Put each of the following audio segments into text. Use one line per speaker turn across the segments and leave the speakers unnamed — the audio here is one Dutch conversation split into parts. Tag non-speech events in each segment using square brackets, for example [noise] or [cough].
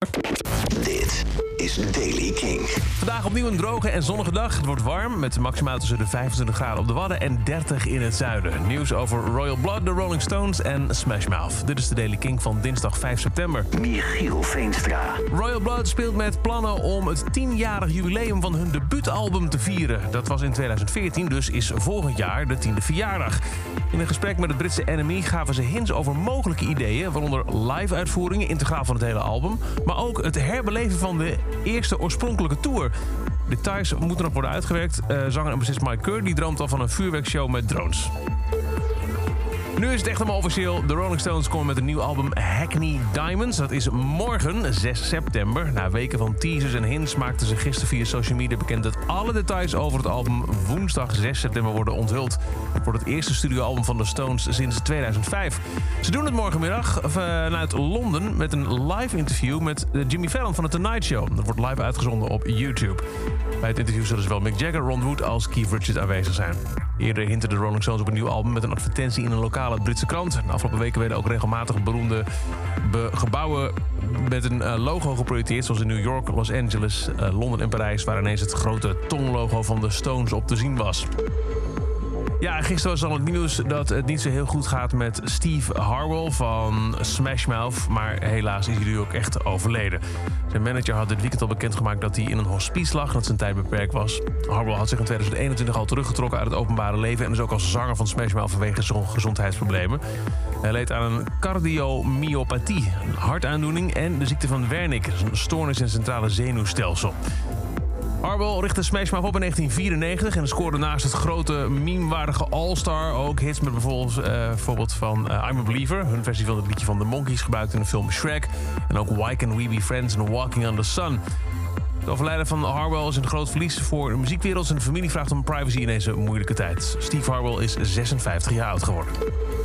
Dit [laughs] is Daily King.
Vandaag opnieuw een droge en zonnige dag. Het wordt warm met maximaal tussen de 25 graden op de Wadden en 30 in het zuiden. Nieuws over Royal Blood, de Rolling Stones en Smash Mouth. Dit is de Daily King van dinsdag 5 september.
Michiel Veenstra.
Royal Blood speelt met plannen om het 10-jarig jubileum van hun debuutalbum te vieren. Dat was in 2014, dus is volgend jaar de 10e verjaardag. In een gesprek met het Britse NME gaven ze hints over mogelijke ideeën, waaronder live-uitvoeringen, integraal van het hele album, maar ook het herbeleven van de eerste oorspronkelijke tour. Details moeten nog worden uitgewerkt. Uh, zanger en bassist Mike Kerr die droomt al van een vuurwerkshow met drones. Nu is het echt helemaal officieel. De Rolling Stones komen met een nieuw album Hackney Diamonds. Dat is morgen, 6 september. Na weken van teasers en hints maakten ze gisteren via social media bekend... dat alle details over het album woensdag 6 september worden onthuld. Wordt het eerste studioalbum van de Stones sinds 2005. Ze doen het morgenmiddag vanuit Londen met een live interview... met Jimmy Fallon van The Tonight Show. Dat wordt live uitgezonden op YouTube. Bij het interview zullen zowel Mick Jagger, Ron Wood als Keith Richards aanwezig zijn. Eerder hinten de Rolling Stones op een nieuw album met een advertentie in een lokale Britse krant. De afgelopen weken werden ook regelmatig beroemde gebouwen met een eh, logo geprojecteerd, zoals in New York, Los Angeles, eh, Londen en Parijs, waar ineens het grote tonglogo van de Stones op te zien was. Ja, gisteren was al het nieuws dat het niet zo heel goed gaat met Steve Harwell van Smash Mouth. Maar helaas is hij nu ook echt overleden. Zijn manager had dit weekend al bekendgemaakt dat hij in een hospice lag... dat zijn tijd beperkt was. Harwell had zich in 2021 al teruggetrokken uit het openbare leven... en is ook als zanger van Smash Mouth vanwege zijn gezondheidsproblemen. Hij leed aan een cardiomyopathie, een hartaandoening... en de ziekte van Wernicke, een stoornis in het centrale zenuwstelsel. Harwell richtte Smash Mouth op in 1994 en scoorde naast het grote meme-waardige All-Star ook hits met bijvoorbeeld, bijvoorbeeld van uh, I'm a Believer, hun versie van het liedje van de Monkeys gebruikt in de film Shrek. En ook Why Can We Be Friends en Walking on the Sun. Het overlijden van Harwell is een groot verlies voor de muziekwereld. Zijn familie vraagt om privacy in deze moeilijke tijd. Steve Harwell is 56 jaar oud geworden.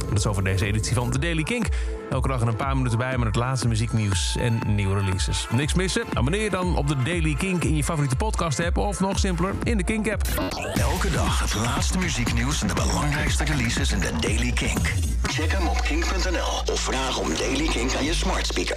Dat is over deze editie van The Daily Kink. Elke dag een paar minuten bij met het laatste muzieknieuws en nieuwe releases. Niks missen? Abonneer je dan op de Daily Kink in je favoriete podcast app of nog simpeler in de Kink app.
Elke dag het laatste muzieknieuws en de belangrijkste releases in de Daily Kink. Check hem op kink.nl of vraag om Daily Kink aan je smart speaker.